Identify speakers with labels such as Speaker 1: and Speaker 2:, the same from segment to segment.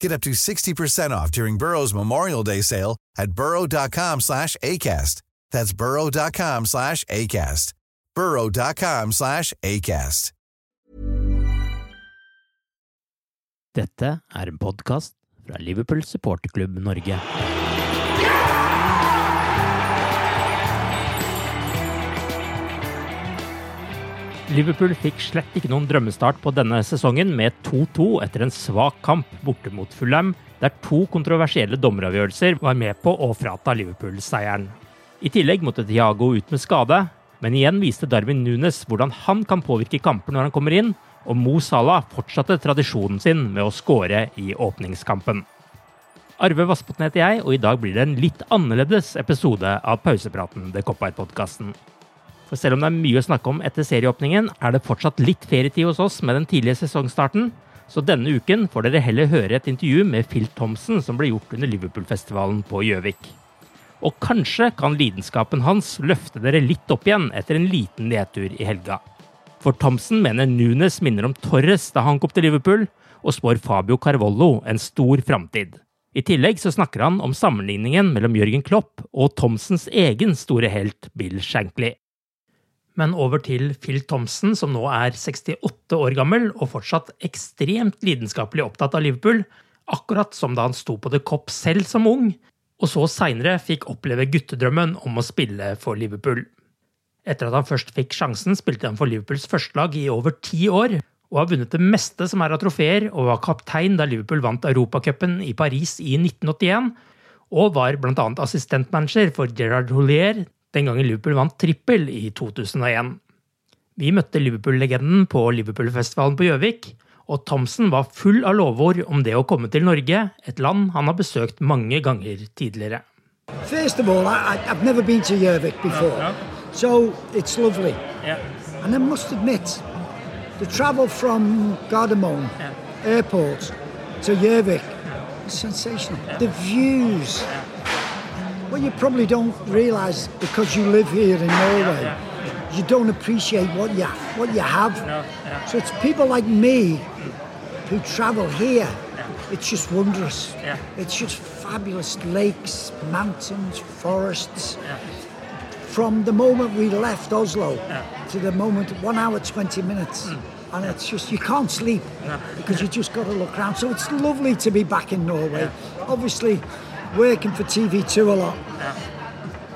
Speaker 1: Get up to 60% off during Burrow's Memorial Day sale at burrow.com slash ACAST. That's burrow.com slash ACAST. burrow.com slash ACAST.
Speaker 2: Dette er en podkast fra Liverpool supporterklubb Norge. Liverpool fikk slett ikke noen drømmestart på denne sesongen med 2-2 etter en svak kamp borte mot Fulham, der to kontroversielle dommeravgjørelser var med på å frata Liverpool seieren. I tillegg måtte Thiago ut med skade, men igjen viste Darwin Nunes hvordan han kan påvirke kamper når han kommer inn, og Mo Salah fortsatte tradisjonen sin med å skåre i åpningskampen. Arve Vassbotn heter jeg, og i dag blir det en litt annerledes episode av Pausepraten, The Cop-Out-podkasten. For selv om det er mye å snakke om etter serieåpningen, er det fortsatt litt ferietid hos oss med den tidlige sesongstarten. Så denne uken får dere heller høre et intervju med Phil Thompson som ble gjort under Liverpool-festivalen på Gjøvik. Og kanskje kan lidenskapen hans løfte dere litt opp igjen etter en liten nedtur i helga. For Thompson mener Nunes minner om Torres da han kom til Liverpool, og spår Fabio Carvollo en stor framtid. I tillegg så snakker han om sammenligningen mellom Jørgen Klopp og Thomsens egen store helt Bill Shankly. Men over til Phil Thompson, som nå er 68 år gammel og fortsatt ekstremt lidenskapelig opptatt av Liverpool, akkurat som da han sto på The Cop selv som ung, og så seinere fikk oppleve guttedrømmen om å spille for Liverpool. Etter at han først fikk sjansen, spilte han for Liverpools førstelag i over ti år, og har vunnet det meste som er av trofeer, og var kaptein da Liverpool vant Europacupen i Paris i 1981, og var bl.a. assistentmanager for Gerard Houllier den gangen Liverpool vant trippel i 2001. Vi møtte Liverpool-legenden på Liverpool-festivalen på Gjøvik, og Thomsen var full av lovord om det å komme til Norge, et land han har besøkt mange ganger tidligere.
Speaker 3: First of all, I, I've never been to Gjøvik before, so it's lovely. And I must admit, the travel from Gardermoen airport to Gjøvik is sensational. The views. Well, you probably don't realise because you live here in Norway, you don't appreciate what you what you have. So it's people like me who travel here. It's just wondrous. It's just fabulous lakes, mountains, forests. From the moment we left Oslo to the moment, one hour, 20 minutes. Hmm. And it's just, you can't sleep because you just got to look around. So it's lovely to be back in Norway. Obviously, working for TV2 a lot.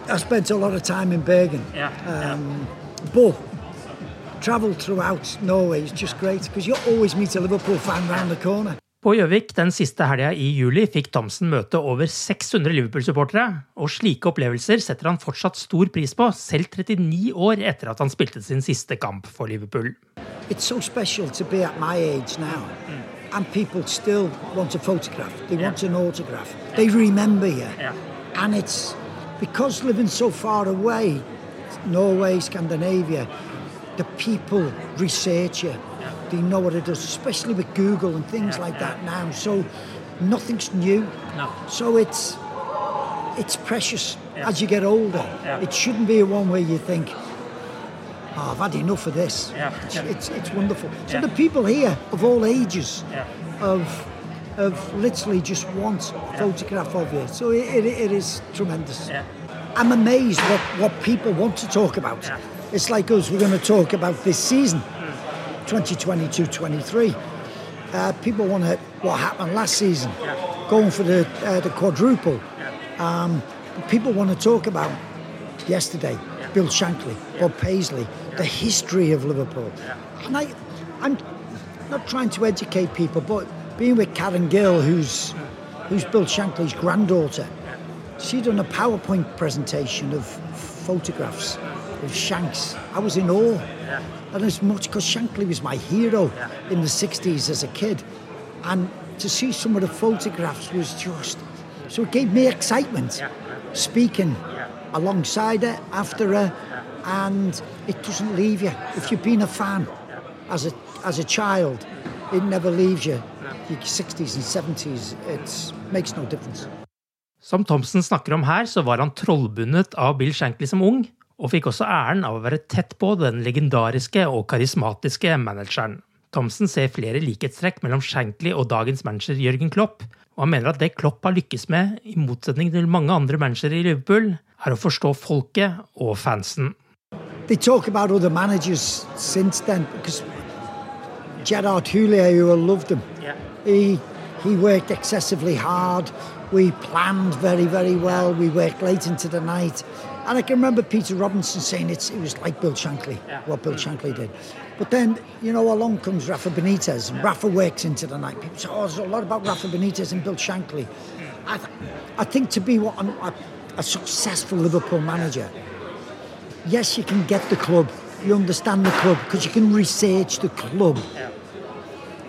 Speaker 3: I spent a lot of time in Bergen. Um, but travel throughout Norway is just great because you always meet a Liverpool fan round the corner.
Speaker 2: På Gjøvik den siste helga i juli fikk Thomsen møte over 600 Liverpool-supportere, og slike opplevelser setter han fortsatt stor pris på, selv 39 år etter at han spilte sin siste kamp for Liverpool.
Speaker 3: It's so special to be at my age now. And people still want a photograph. They want an autograph. They remember you. And it's because living so far away, Norway, Scandinavia, the people research you. They know what it does, especially with Google and things like that now. So nothing's new.
Speaker 2: No.
Speaker 3: So it's it's precious
Speaker 2: Yeah.
Speaker 3: as you get older.
Speaker 2: Yeah.
Speaker 3: It shouldn't be a one where you think, oh, I've had enough of this.
Speaker 2: Yeah.
Speaker 3: It's,
Speaker 2: Yeah.
Speaker 3: it's, it's wonderful. So
Speaker 2: Yeah.
Speaker 3: the people here of all ages
Speaker 2: Yeah.
Speaker 3: of of literally just want a photograph of you. So it, it, it is tremendous.
Speaker 2: Yeah.
Speaker 3: I'm amazed what, what people want to talk about.
Speaker 2: Yeah.
Speaker 3: It's like us, we're going to talk about this season, 2022-23. Uh, people want to what happened last season, going for the uh, the quadruple. Um, people want to talk about yesterday, Bill Shankly, Bob Paisley, the history of Liverpool. And I, I'm not trying to educate people, but being with Karen Gill, who's who's Bill Shankly's granddaughter, she'd done a PowerPoint presentation of photographs of Shanks. I was in awe. And as much because Shankly was my hero in the 60s as a kid. And to see some of the photographs was just, so it gave me excitement speaking alongside her, after her, and it doesn't leave you. If you've been a fan as a, as a child, it never leaves you. Your 60s and 70s, it makes no difference.
Speaker 2: Som Thompson snakker om her, så var han trollbundet av Bill Shankly som ung, og fikk også æren av å være tett på den legendariske og karismatiske manageren. Thompson ser flere likhetstrekk mellom Shankly og dagens manager Jørgen Klopp, og han mener at det Klopp har lykkes med, i motsetning til mange andre managere i Liverpool, er å forstå folket og fansen.
Speaker 3: They talk about other managers since then because Gerard Houllier, who I loved him, he he worked excessively hard. We planned very very well. We worked late into the night, and I can remember Peter Robinson saying it's it was like Bill Shankly, what Bill Shankly did. But then you know along comes Rafa Benitez, and Rafa works into the night. People say, "Oh, there's a lot about Rafa Benitez and Bill Shankly." I, th- I think to be what a, a successful Liverpool manager, yes, you can get the club, you understand the club because you can research the club.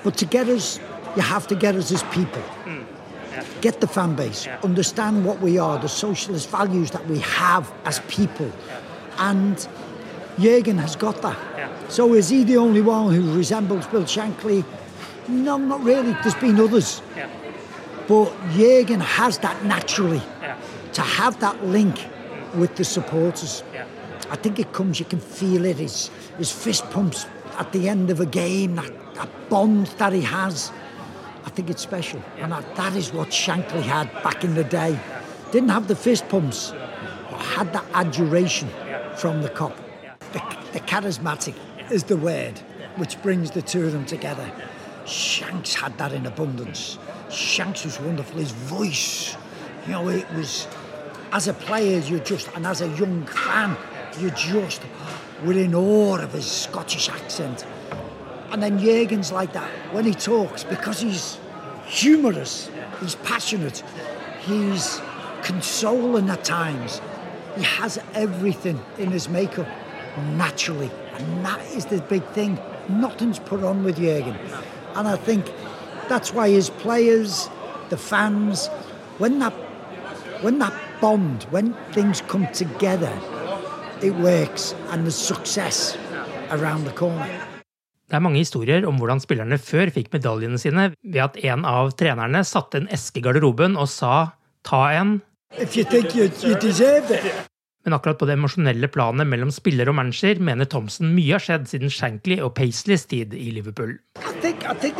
Speaker 3: But to get us, you have to get us as people. Get the fan base, understand what we are, the socialist values that we have as people. And Jurgen has got that. So is he the only one who resembles Bill Shankly? No, not really. There's been others. But Jurgen has that naturally. To have that link with the supporters. I think it comes, you can feel it, his, his fist pumps at the end of a game, that, that bond that he has. I think it's special. And that, that is what Shankly had back in the day. Didn't have the fist pumps, but had that adoration from the Kop. The, the charismatic is the word which brings the two of them together. Shanks had that in abundance. Shanks was wonderful. His voice, you know, it was as a player, you're just and as a young fan, you're just were in awe of his Scottish accent. And then Jurgen's like that when he talks because he's humorous, he's passionate, he's consoling at times. He has everything in his makeup naturally, and that is the big thing. Nothing's put on with Jurgen, and I think that's why his players, the fans, when that when that bond, when things come together, it works, and there's success around the corner.
Speaker 2: Det er mange historier om hvordan spillerne før fikk medaljene sine ved at en av trenerne satte en eske i garderoben og sa 'ta en'. Men akkurat på det emosjonelle planet mellom spiller og manager mener Thomsen mye har skjedd siden Shankly og Paisleys tid i Liverpool.
Speaker 3: I think I think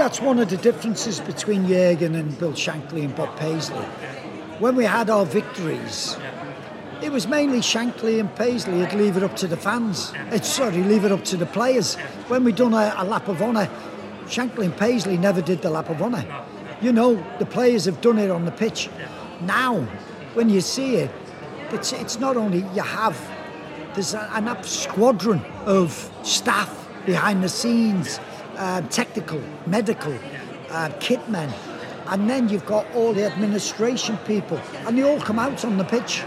Speaker 3: Paisley. When we had our victories, it was mainly Shankly and Paisley who'd leave it up to the fans. It's sorry, leave it up to the players. When we done a, a lap of honour, Shankly and Paisley never did the lap of honour. You know, the players have done it on the pitch. Now, when you see it, it's it's not only you have there's an up squadron of staff behind the scenes, um, technical, medical, uh, kit men, and then you've got all the administration people, and they all come out on the pitch.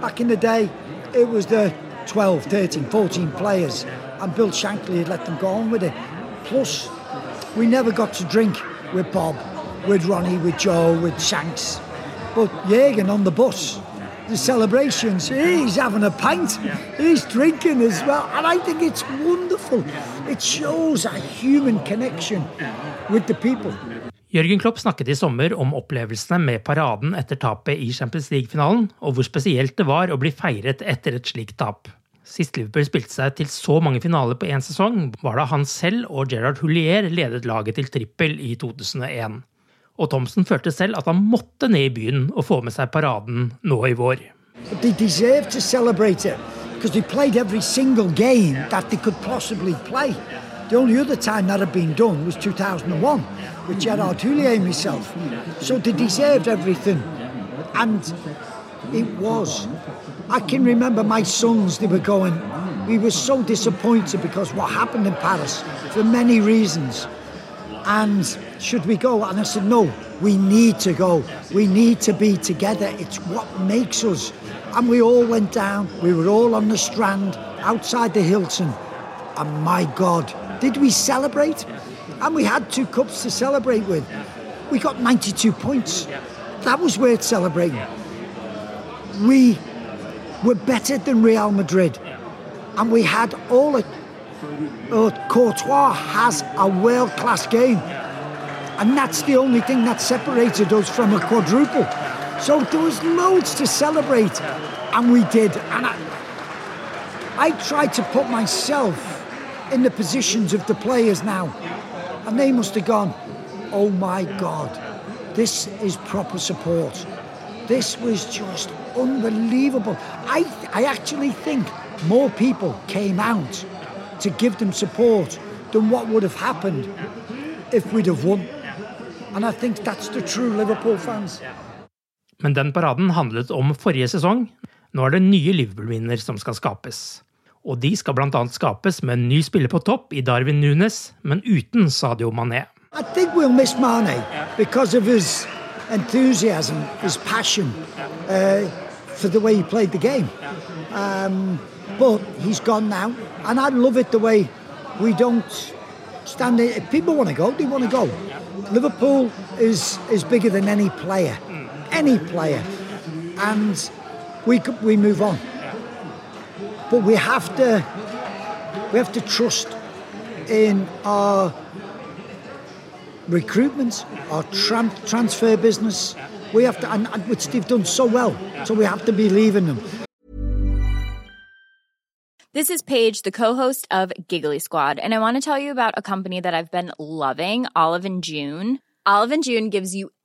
Speaker 3: Back in the day, it was the 12, 13, 14 players, and Bill Shankly had let them go on with it. Plus, we never got to drink with Bob, with Ronnie, with Joe, with Shanks. But Jürgen on the bus, the celebrations, he's having a pint, he's drinking as well. And I think it's wonderful. It shows a human connection with the people.
Speaker 2: Jørgen Klopp snakket i sommer om opplevelsene med paraden etter tapet i Champions League-finalen, og hvor spesielt det var å bli feiret etter et slikt tap. Sist Liverpool spilte seg til så mange finaler på én sesong, var da han selv og Gerard Hullier ledet laget til trippel i 2001. Og Thomsen følte selv at han måtte ned i byen og få med seg paraden nå i vår.
Speaker 3: They deserve to celebrate it because they played every single game that. The only other time that had been done was 2001 with Gerard Houllier and myself. So they deserved everything. And it was. I can remember my sons, they were going, we were so disappointed because what happened in Paris for many reasons. And should we go? And I said, no, we need to go. We need to be together. It's what makes us. And we all went down. We were all on the strand outside the Hilton. And my God, did we celebrate? And we had two cups to celebrate with. We got 92 points. That was worth celebrating. We were better than Real Madrid. And we had all it. Uh, Courtois has a world class game. And that's the only thing that separated us from a quadruple. So there was loads to celebrate. And we did. And I, I tried to put myself in the positions of the players now. And they must have gone, oh my God, this is proper support. This was just unbelievable. I, I actually think more people came out to give them support than what would have happened if we'd have won. And I think that's the true Liverpool fans.
Speaker 2: Men den paraden handlet om forrige sesong. Nå er det nye Liverpool-vinner som skal skapes. Og de skal bl.a. skapes med en ny spiller på topp i Darwin Nunes, men uten Sadio Mané.
Speaker 3: I think we'll miss Mane because of his enthusiasm, his passion uh, for the way he played the game. Um, but he's gone now, and I love it the way we don't stand there. If people want to go, they want to go. Liverpool is is bigger than any player, any player, and we we move on. But we have to we have to trust in our recruitment, our tram- transfer business. We have to, and, and which they've done so well. So we have to believe in them.
Speaker 4: This is Paige, the co-host of Giggly Squad, and I want to tell you about a company that I've been loving, Olive and June. Olive and June gives you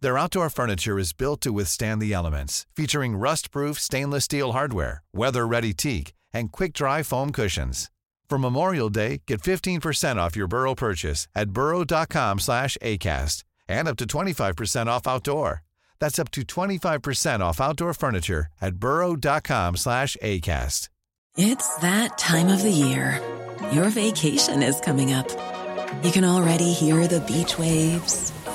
Speaker 1: Their outdoor furniture is built to withstand the elements, featuring rust-proof stainless steel hardware, weather-ready teak, and quick-dry foam cushions. For Memorial Day, get 15% off your Burrow purchase at burrow.com slash ACAST and up to 25% off outdoor. That's up to 25% off outdoor furniture at burrow.com slash ACAST.
Speaker 5: It's that time of the year. Your vacation is coming up. You can already hear the beach waves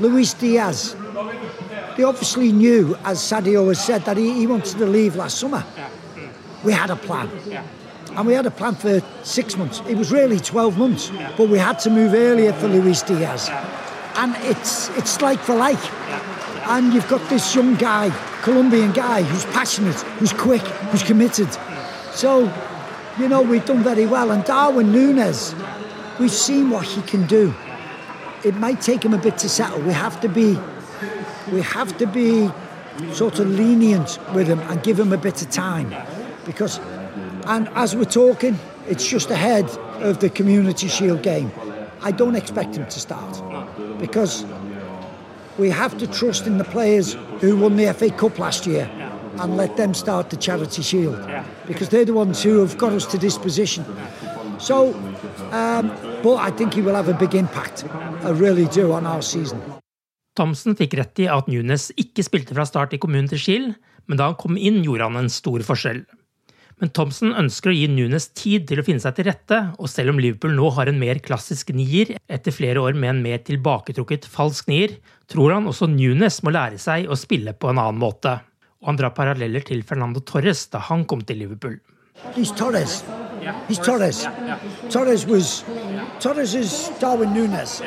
Speaker 3: Luis Diaz. They obviously knew, as Sadio has said, that he, he wanted to leave last summer. We had a plan. And we had a plan for six months. It was really 12 months, but we had to move earlier for Luis Diaz. And it's it's like for like. And you've got this young guy, Colombian guy, who's passionate, who's quick, who's committed. So, you know, we've done very well. And Darwin Nunez, we've seen what he can do. It might take him a bit to settle. We have to be, we have to be sort of lenient with him and give him a bit of time, because, and as we're talking, it's just ahead of the Community Shield game. I don't expect him to start because we have to trust in the players who won the FA Cup last year and let them start the Charity Shield because they're the ones who have got us to this position. So, um, but I think he will have a big impact. I really do on our season.
Speaker 2: Thomsen fikk rett i at Nunes ikke spilte fra start i kommunen til Kiel, men da han kom inn, gjorde han en stor forskjell. Men Thomsen ønsker å gi Nunes tid til å finne seg til rette, og selv om Liverpool nå har en mer klassisk nier, etter flere år med en mer tilbaketrukket falsk nier, tror han også Nunes må lære seg å spille på en annen måte. Og han drar paralleller til Fernando Torres da han kom til Liverpool.
Speaker 3: He's Torres. He's Torres. Torres was Torres is Darwin Nunez.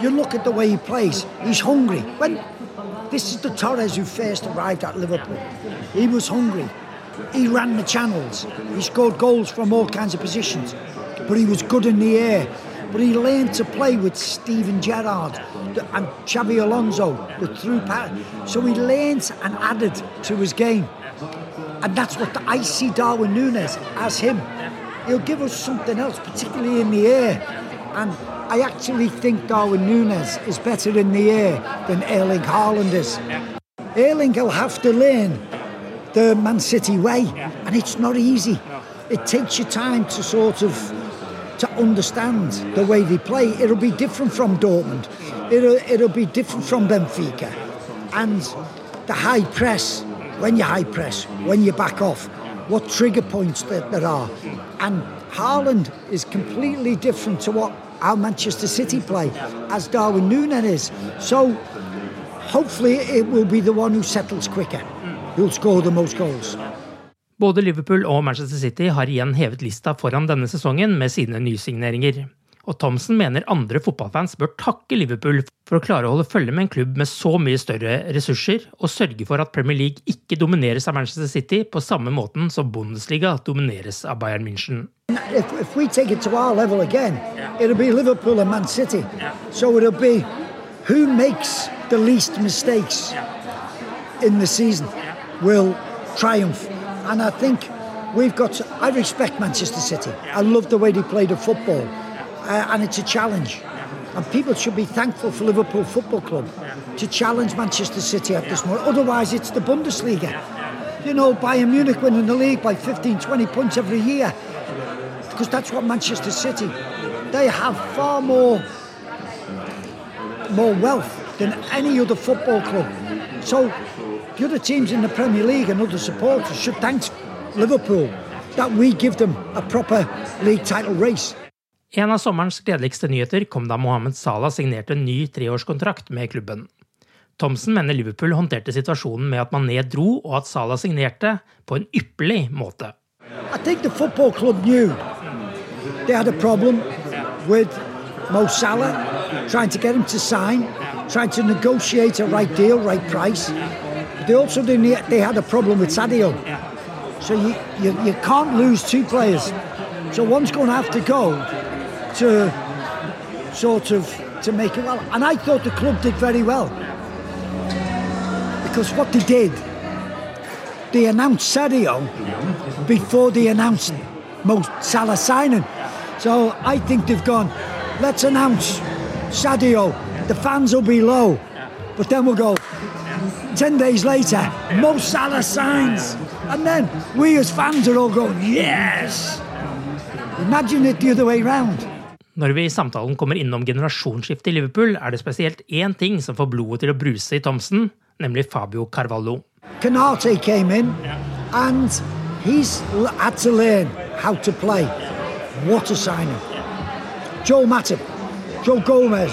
Speaker 3: You look at the way he plays. He's hungry. When this is the Torres who first arrived at Liverpool. He was hungry. He ran the channels. He scored goals from all kinds of positions. But he was good in the air. But he learned to play with Steven Gerrard and Xabi Alonso, the through pass. So he learned and added to his game. And that's what I see Darwin Nunez as him. He'll give us something else, particularly in the air. And I actually think Darwin Nunez is better in the air than Erling Haaland is. Erling will have to learn the Man City way, and it's not easy. It takes you time to sort of to understand the way they play. It'll be different from Dortmund. It'll it'll be different from Benfica, and the high press. When you high press, when you back off, what trigger points that there are, and Haaland is completely different to what our Manchester City play, as Darwin Nunez is. So hopefully it will be the one who settles quicker, who'll score the most goals.
Speaker 2: Både Liverpool og Manchester City har igjen hevet lista foran denne sesongen med sine nysigneringer. Og Thomsen mener andre fotballfans bør takke Liverpool for å klare å holde følge med en klubb med så mye større ressurser, og sørge for at Premier League ikke domineres av Manchester City på samme måten som Bundesliga domineres av Bayern München.
Speaker 3: If, if we take it to our level again, it'll be Liverpool and Man City. So it'll be who makes the least mistakes in the season will triumph. And I think we've got. To, I respect Manchester City. I love the way they play the football, uh, and it's a challenge. And people should be thankful for Liverpool Football Club to challenge Manchester City at this moment. Otherwise, it's the Bundesliga. You know, Bayern Munich winning the league by 15, 20 points every year. Because that's what Manchester City. They have far more more wealth than any other football club. So the other teams in the Premier League and other supporters should thank Liverpool that we give them a proper league title race.
Speaker 2: En av sommerens gledeligste nyheter kom da Mohammed Salah signerte en ny treårskontrakt med klubben. Thomsen mener Liverpool håndterte situasjonen med at Mané dro, og at Salah signerte, på en ypperlig måte.
Speaker 3: Mo Salah, trying to get him to sign, trying to negotiate a right deal, right price. They also didn't, they had a problem with Sadio. So you, you, you can't lose two players. So one's going to have to go to sort of to make it well. And I thought the club did very well. Because what they did, they announced Sadio before they announced Mo Salah signing. So I think they've gone, let's announce Sadio, the fans will be low. But then we'll go, 10 days later, Mo Salah signs. And then we as fans are all going, yes! Imagine it the other way round.
Speaker 2: Når vi i samtalen kommer innom generasjonsskiftet i Liverpool, er det spesielt én ting som får blodet til å bruse i Thomsen, nemlig Fabio Carvalho.
Speaker 3: Canate came in, and he's had to learn how to play. What a signing. Joe Matip, Joe Gomez,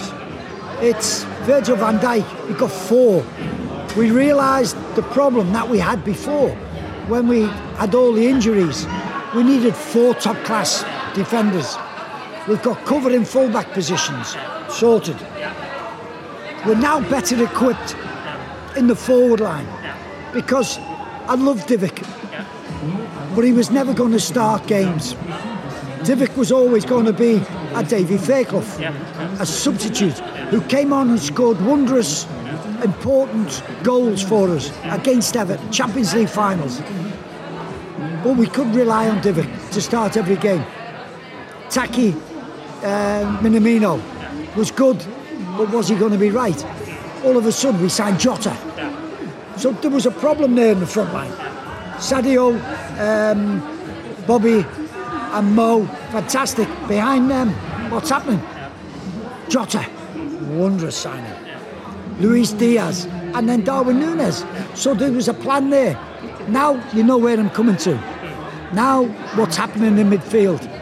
Speaker 3: it's Virgil van Dijk. We got four. We realised the problem that we had before when we had all the injuries. We needed four top class defenders. We've got cover in fullback positions sorted. We're now better equipped in the forward line because I love Divock, but he was never going to start games. Divock was always going to be a Davy Fairclough, a substitute who came on and scored wondrous, important goals for us against Everton, Champions League finals. But we could rely on Divock to start every game. Taki uh, Minamino was good, but was he going to be right? All of a sudden, we signed Jota. So there was a problem there in the front line. Sadio, um, Bobby, and Mo, fantastic. Behind them, what's happening? Jota, wondrous signing. Luis Diaz, and then Darwin Nunes. So there was a plan there. Now you know where I'm coming to. Now what's happening in midfield.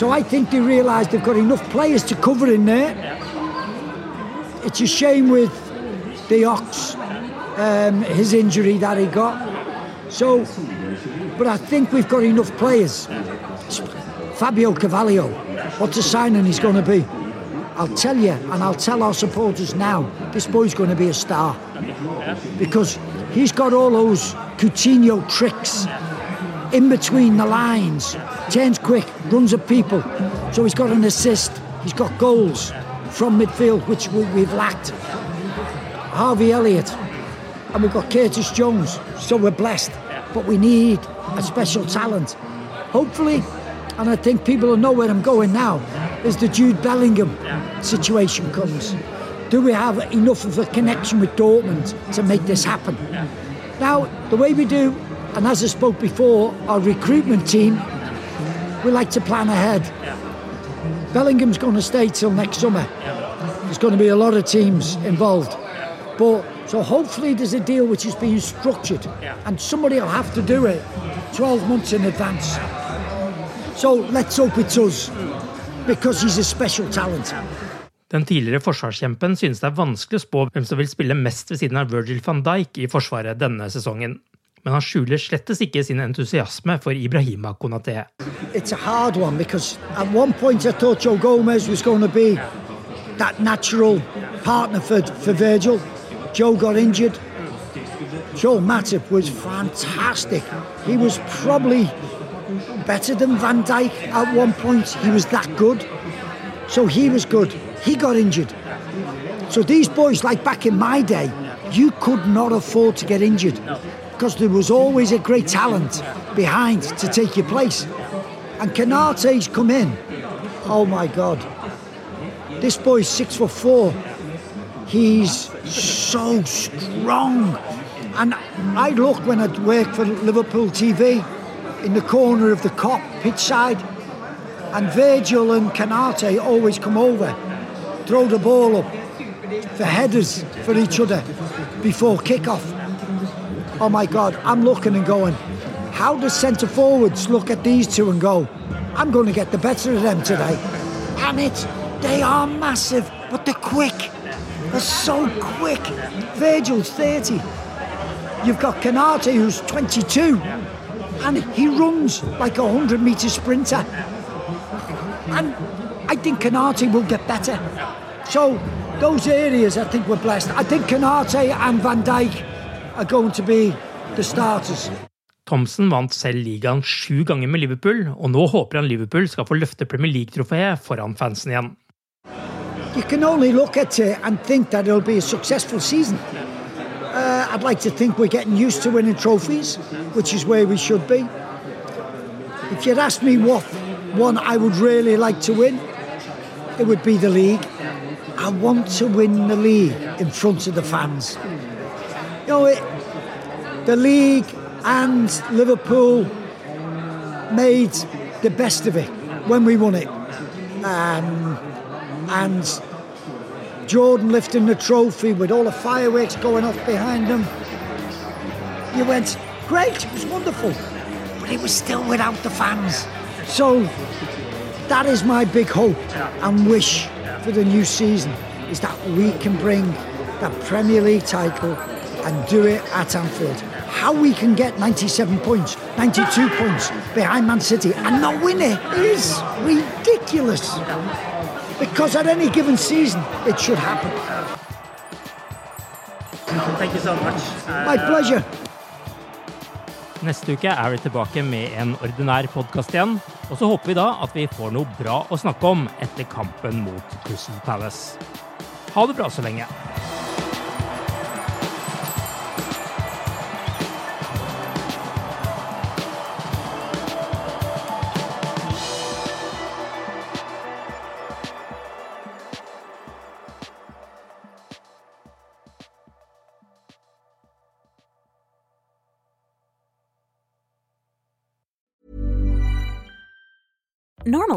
Speaker 3: So I think they realise they've got enough players to cover in there. It's a shame with the Ox, um, his injury that he got. So, but I think we've got enough players. Fabio Carvalho, what a signing he's going to be. I'll tell you, and I'll tell our supporters now, this boy's going to be a star. Because he's got all those Coutinho tricks in between the lines, turns quick, runs at people. So he's got an assist, he's got goals from midfield, which we've lacked. Harvey Elliott, and we've got Curtis Jones, so we're blessed. But we need a special talent. Hopefully, and I think people will know where I'm going now, as the Jude Bellingham situation comes. Do we have enough of a connection with Dortmund to make this happen? Now, the way we do, and as I spoke before, our recruitment team, we like to plan ahead. Bellingham's going to stay till next summer. There's going to be a lot of teams involved. But so hopefully there's a deal which is being structured and somebody will have to do it 12 months in advance. So let's hope it's us because he's a special talent.
Speaker 2: Den tidligere forsvarskjempen synes det er vanskelig å spå hvem som vil spille mest ved siden av Virgil van Dijk i Forsvaret denne sesongen. Men han skjuler slettes ikke sin entusiasme for Ibrahima Konaté.
Speaker 3: It's a hard one because at one point I thought Joe Gomez was going to be that natural partner for, Virgil. Joe got injured. Joe Matip was fantastic. He was probably better than Van Dijk at one point. He was that good. So he was good. He got injured. So these boys, like back in my day, you could not afford to get injured because there was always a great talent behind to take your place. And Konaté's come in. Oh my God. This boy's six foot four. He's so strong. And I look when I'd work for Liverpool TV in the corner of the Kop pitch side, and Virgil and Konaté always come over, throw the ball up for headers for each other before kick-off. Oh my God, I'm looking and going, how does centre forwards look at these two and go, I'm going to get the better of them today? And it's, they are massive, but they're quick. They're so quick. Virgil's 30. You've got Konaté who's 22 and he runs like a 100 metre sprinter. And I think Konaté will get better. So those areas I think we're blessed. I think Konaté and Van Dijk are going to be the starters.
Speaker 2: Thompson vant selv ligaen sju ganger med Liverpool, og nå håper han Liverpool skal få løfte Premier League-trofeet foran fansen igjen.
Speaker 3: You can only look at it and think that it'll be a successful season. Uh, I'd like to think we're getting used to winning trophies, which is where we should be. If you'd asked me what one I would really like to win, it would be the league. I want to win the league in front of the fans. Know, it, the league and Liverpool made the best of it when we won it. Um, and Jordan lifting the trophy with all the fireworks going off behind him. You went, great, it was wonderful. But it was still without the fans. So that is my big hope and wish for the new season is that we can bring that Premier League title and do it at Anfield. How we can get 97 points, 92 points behind Man City and not win it is ridiculous. Because at any given season, it should happen.
Speaker 2: Thank you so much.
Speaker 3: My pleasure.
Speaker 2: Neste uke er vi tilbake med en ordinær podkast igjen. Og så håper vi da at vi får noe bra å snakke om etter kampen mot Crystal Palace. Ha det bra så lenge.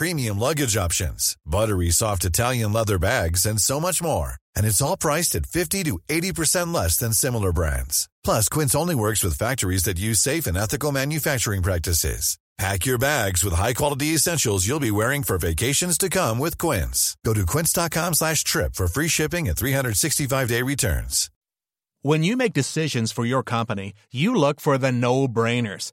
Speaker 1: premium luggage options, buttery soft Italian leather bags, and so much more. And it's all priced at 50 to 80% less than similar brands. Plus, Quince only works with factories that use safe and ethical manufacturing practices. Pack your bags with high-quality essentials you'll be wearing for vacations to come with Quince. Go to quince.com slash trip for free shipping and 365-day returns.
Speaker 6: When you make decisions for your company, you look for the no-brainers.